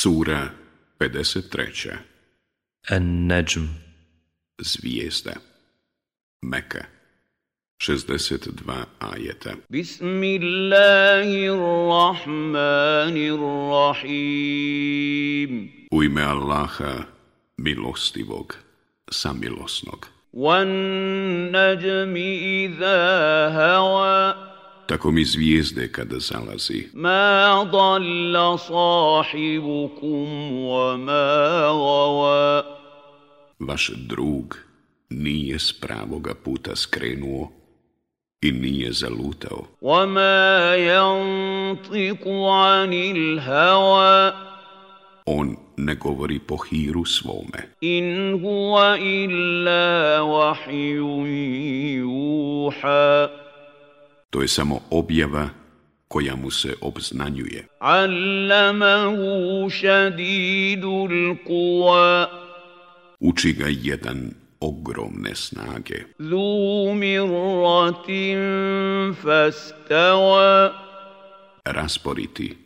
Sura 53 An-Najm Zvijezda Meka 62 ajeta Bismillahirrahmanirrahim U ime Allaha, milostivog, samilosnog. Wan-Najmi idha hawa tako mi zvijezde kada zalazi. Ma dalla sahibukum wa ma gawa. Vaš drug nije s pravoga puta skrenuo i nije zalutao. Wa ma yantiku anil hawa. On ne govori po hiru svome. In huwa illa wahyu yuha. To je samo objava koja mu se obznanjuje. Allamahu šadidul kuva. Uči ga jedan ogromne snage. Zu mirratin fastava. Rasporiti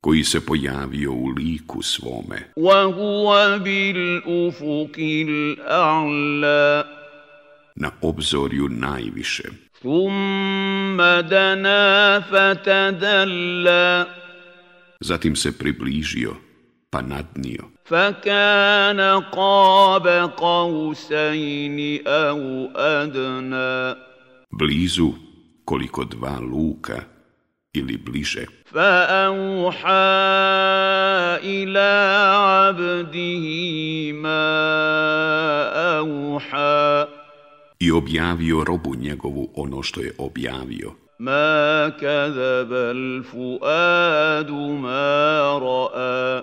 koji se pojavio u liku svome. Wa huwa bil ufukil a'la. Na obzorju najvišem. Zatim se približio, pa nadnio. Fakana qaba qausain aw adna. Blizu koliko dva luka ili bliže. Fa anha ila abdihi ma anha i objavio robu njegovu ono što je objavio. Ma kazaba al-fuadu ma ra'a.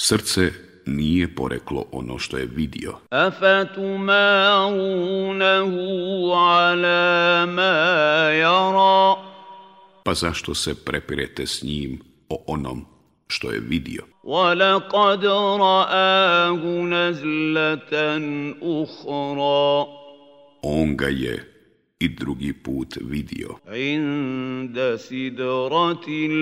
Srce nije poreklo ono što je vidio. Afatumarunahu ala ma yara. Pa zašto se prepirete s njim o onom što je vidio? وَلَقَدْ رَآهُ نَزْلَةً أُخْرَا on ga je i drugi put vidio. Inda sidratil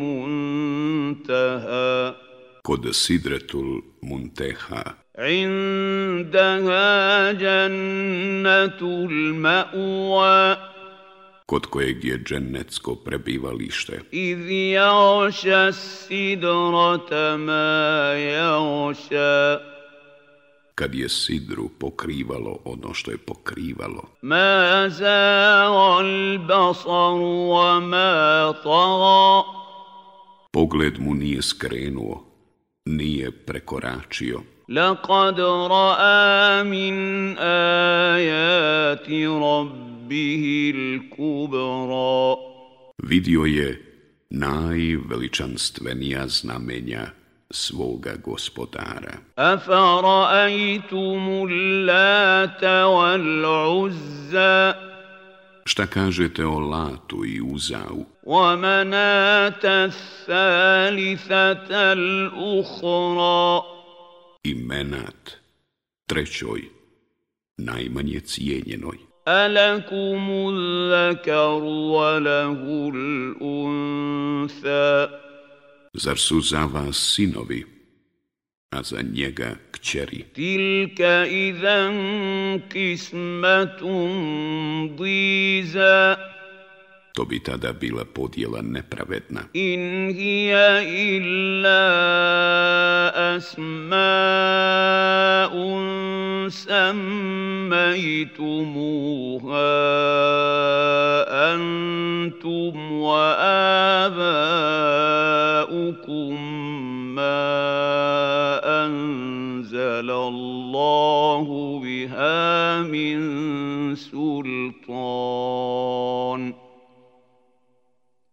muntaha. Kod sidretul munteha. Indaha džennetul ma'uva. Kod kojeg je džennetsko prebivalište. Iz jaoša sidrata ma jaoša kad je sidru pokrivalo ono što je pokrivalo. Ma zaval basar wa ma tara. Pogled mu nije skrenuo, nije prekoračio. Laqad ra'a min ajati rabbihi l'kubra. Vidio je najveličanstvenija znamenja svoga gospodara. Šta kažete o Latu i Uzau? Wa manata thalithata al-ukhra. I menat, trećoj, najmanje cijenjenoj. Alakumul lakar walahul unthaa zar su za vas sinovi, a za njega kćeri? Tilka idan kismatum diza. To bi tada bila podjela nepravedna. In hija illa أسماء سميتموها أنتم وآباؤكم ما أنزل الله بها من سلطان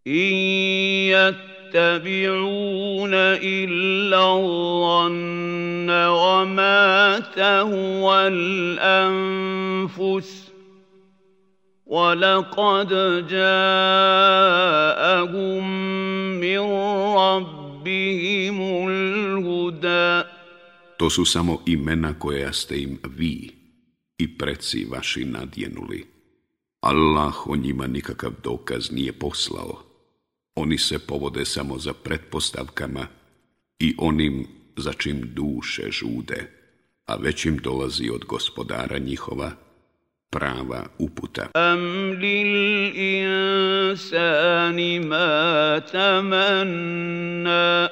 إن يتبعون إلا الظن وما تهوى الأنفس ولقد جاءهم من ربهم الهدى To su samo imena koja ste im vi i preci vaši nadjenuli. Allah o njima nikakav dokaz nije poslao. Oni se povode samo za pretpostavkama i onim za čim duše žude, a već im dolazi od gospodara njihova prava uputa. Am lil insani ma tamanna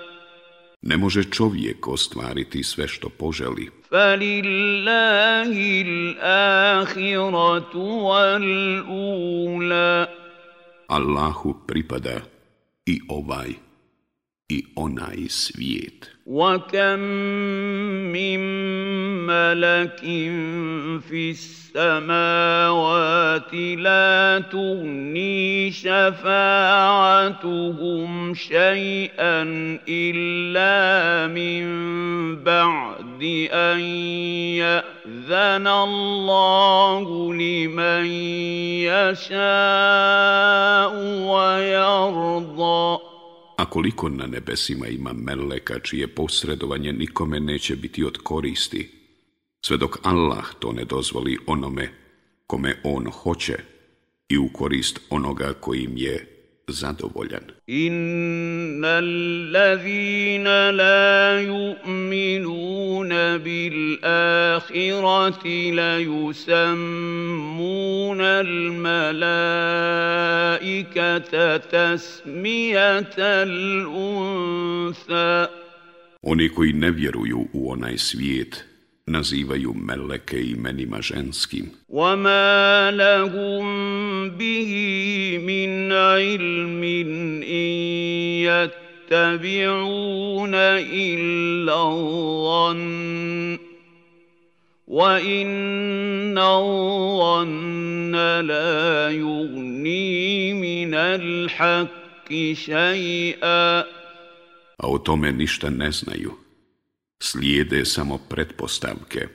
Ne može čovjek ostvariti sve što poželi. Allahu pripada i ovaj i onaj svijet. وَكَمْ مِمْ ملك في السماوات لا تغني شفاعتهم شيئا الا من بعد ان ياذن الله لمن يشاء ويرضى a koliko na nebesima ima meleka čije posredovanje nikome neće biti od koristi, sve dok Allah to ne dozvoli onome kome on hoće i u korist onoga kojim je zadovoljan. Inna allazina la ju'minuna bil ahirati la yusammuna al malaikata tasmijata al unsa. Oni koji ne vjeruju u onaj svijet, nazivaju meleke imenima ženskim. وَمَا لَهُمْ بِهِ مِنْ عِلْمٍ إِنْ يَتَّبِعُونَ إِلَّا الظَّنَّ وَإِنَّ الظَّنَّ لَا يُغْنِي مِنَ الْحَقِّ شَيْئًا A o tome ništa ne znaju. slijede samo pretpostavke,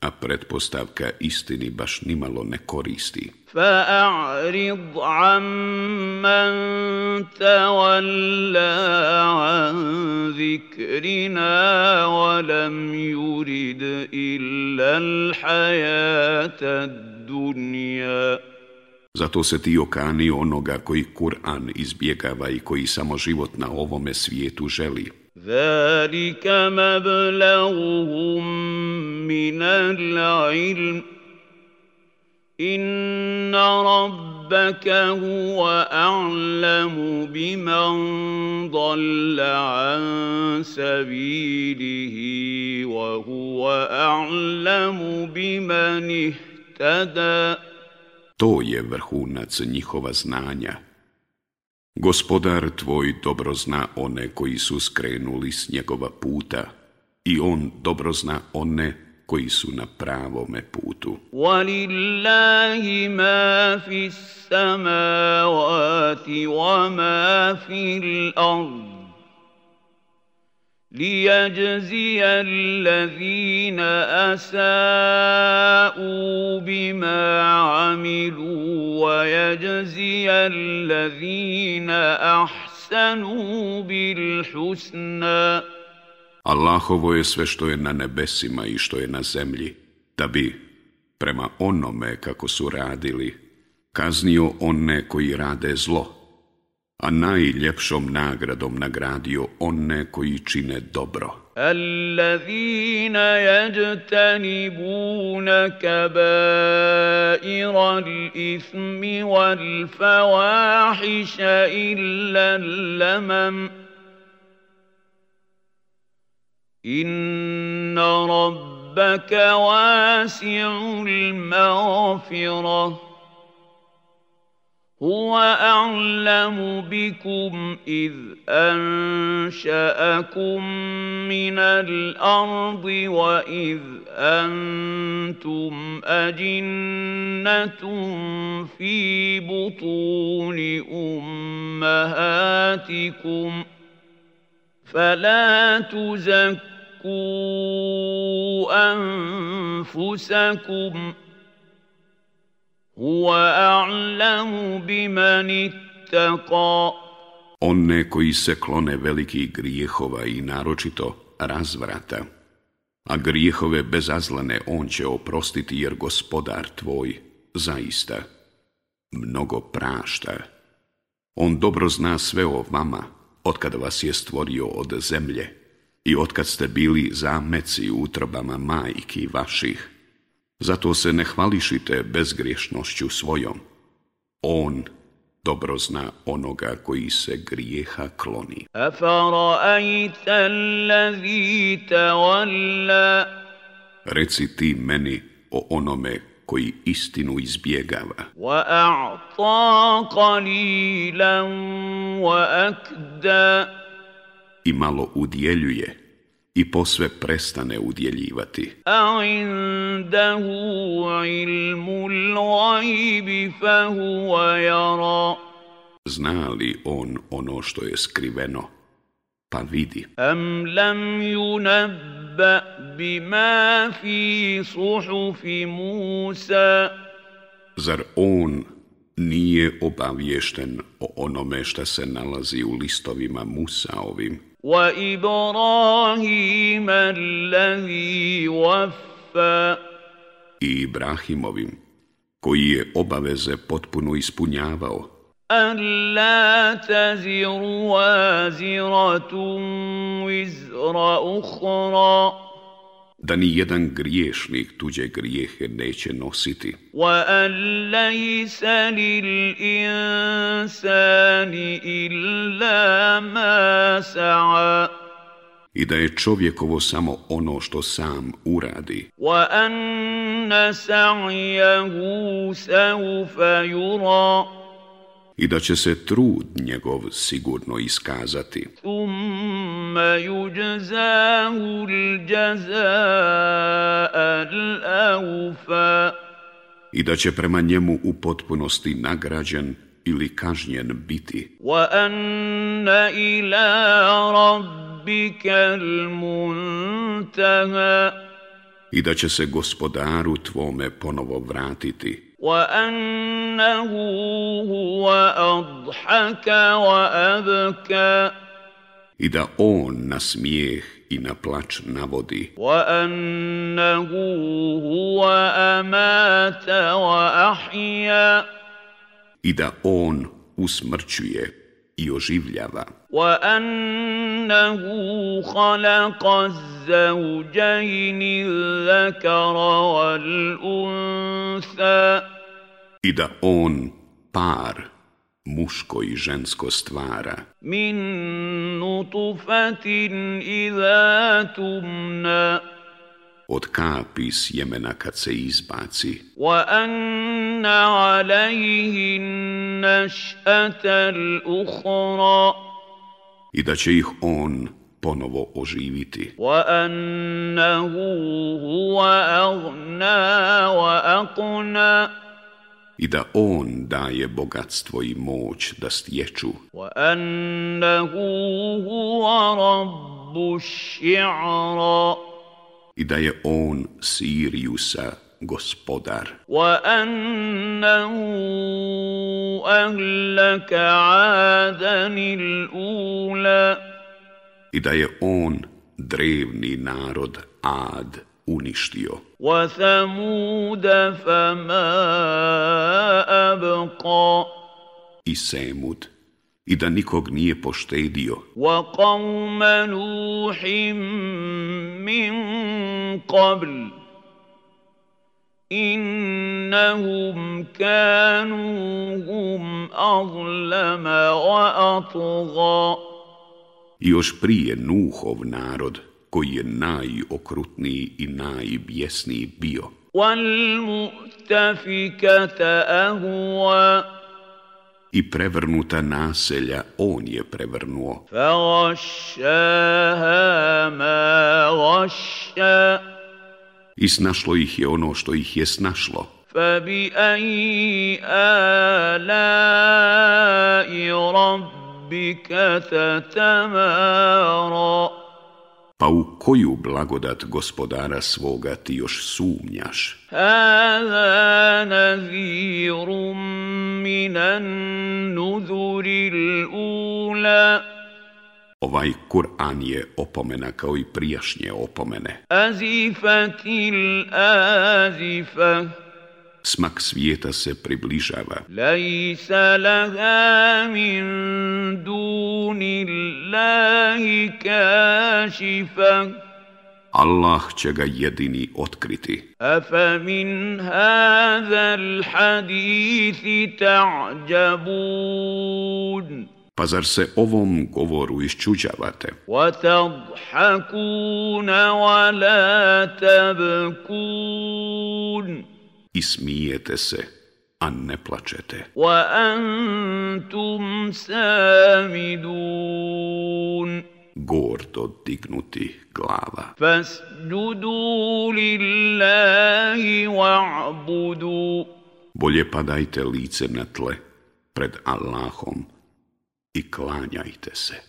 a pretpostavka istini baš nimalo ne koristi. فَأَعْرِضْ عَمَّنْ تَوَلَّا عَنْ ذِكْرِنَا وَلَمْ يُرِدْ إِلَّا الْحَيَاةَ الدُّنْيَا Zato se ti okani onoga koji Kur'an izbjegava i koji samo život na ovome svijetu želi. ذلك مبلغهم من العلم ان ربك هو اعلم بمن ضل عن سبيله وهو اعلم بمن اهتدى To je vrhunac njihova znanja. Gospodar tvoj dobro zna one koji su skrenuli s njegova puta i on dobro zna one koji su na pravome putu. Walillahi ma fis samawati wa ma fil ardi ليجزي الذين أساءوا بما عملوا ويجزي الذين أحسنوا بالحسنى Allahovo je sve što je na nebesima i što je na zemlji, da bi, prema onome kako su radili, kaznio one koji rade zlo. a najljepšom nagradom nagradio one koji čine dobro. الذين يجتنبون كبائر الإثم والفواحش إلا اللمم إن ربك واسع المغفره هو أعلم بكم إذ أنشأكم من الأرض وإذ أنتم أجنة في بطون أمهاتكم فلا تزكوا أنفسكم ۖ Huwa a'lamu biman ittaqa. On ne koji se klone velikih grijehova i naročito razvrata. A grijehove bezazlane on će oprostiti jer gospodar tvoj zaista mnogo prašta. On dobro zna sve o vama otkad vas je stvorio od zemlje i otkad ste bili zameci u utrobama majki vaših. Zato se ne hvališite bezgriješnošću svojom. On dobro zna onoga koji se grijeha kloni. Reci ti meni o onome koji istinu izbjegava. I malo udjeljuje i posve prestane udjeljivati. A indahu ilmu l'ajbi fa huwa jara. Zna li on ono što je skriveno? Pa vidi. Am lam yunabba bima fi suhufi Musa. Zar on nije obaviješten o onome što se nalazi u listovima Musa ovim? وَإِبْرَاهِيمَ الَّذِي وَفَّى I Ibrahimovim, koji je obaveze potpuno ispunjavao. ألا تزر وازرة وزر أخرى da ni jedan griješnik tuđe grijehe neće nositi. Wa alaysa lil insani illa ma sa'a i da je čovjekovo samo ono što sam uradi. Wa anna sa'yahu sawfa yura i da će se trud njegov sigurno iskazati. Um ثُمَّ يُجْزَاهُ الْجَزَاءَ الْأَوْفَى I da će prema njemu u potpunosti nagrađen ili kažnjen biti. وَأَنَّ إِلَىٰ رَبِّكَ الْمُنْتَهَا I da će se gospodaru tvome ponovo vratiti. وَأَنَّهُ هُوَ أَضْحَكَ وَأَبْكَ i da on na smijeh i na plač navodi. Wa annahu huwa amata wa ahya i da on usmrćuje i oživljava. Wa annahu khalaqa zawjayni dhakara wal untha i da on par muško i žensko stvara. Min nutufatin iza tumna. Od kapi sjemena kad se izbaci. Wa anna alaihin naš'atal uhra. I da će ih on ponovo oživiti. Wa anna hu huwa agna wa aqna. i da on daje bogatstvo i moć da stječu. I da je on Sirijusa gospodar. I da je on drevni narod Ad. uništio. I Semud, i da nikog nije poštedio. إنهم كانوا هم أظلم وأطغى. Još prije Nuhov narod koji je najokrutniji i najbjesniji bio. I prevrnuta naselja on je prevrnuo. I snašlo ih je ono što ih je snašlo. فبأي آلاء ربك تتمارى pa u koju blagodat gospodara svoga ti još sumnjaš? Hada nazirum minan nuzuril ula. Ovaj Kur'an je opomena kao i prijašnje opomene. Azifatil azifah smak svijeta se približava. Lajsa laha min duni Allahi kašifak. Allah će ga jedini otkriti. Afa min hazal hadithi ta'đabun. Pa zar se ovom govoru iščuđavate? Wa tadhakuna wa la tabkun i smijete se, a ne plačete. Wa antum samidun gordo dignuti glava. Fas ljudu lillahi wa'budu. Bolje padajte lice na tle pred Allahom i klanjajte se.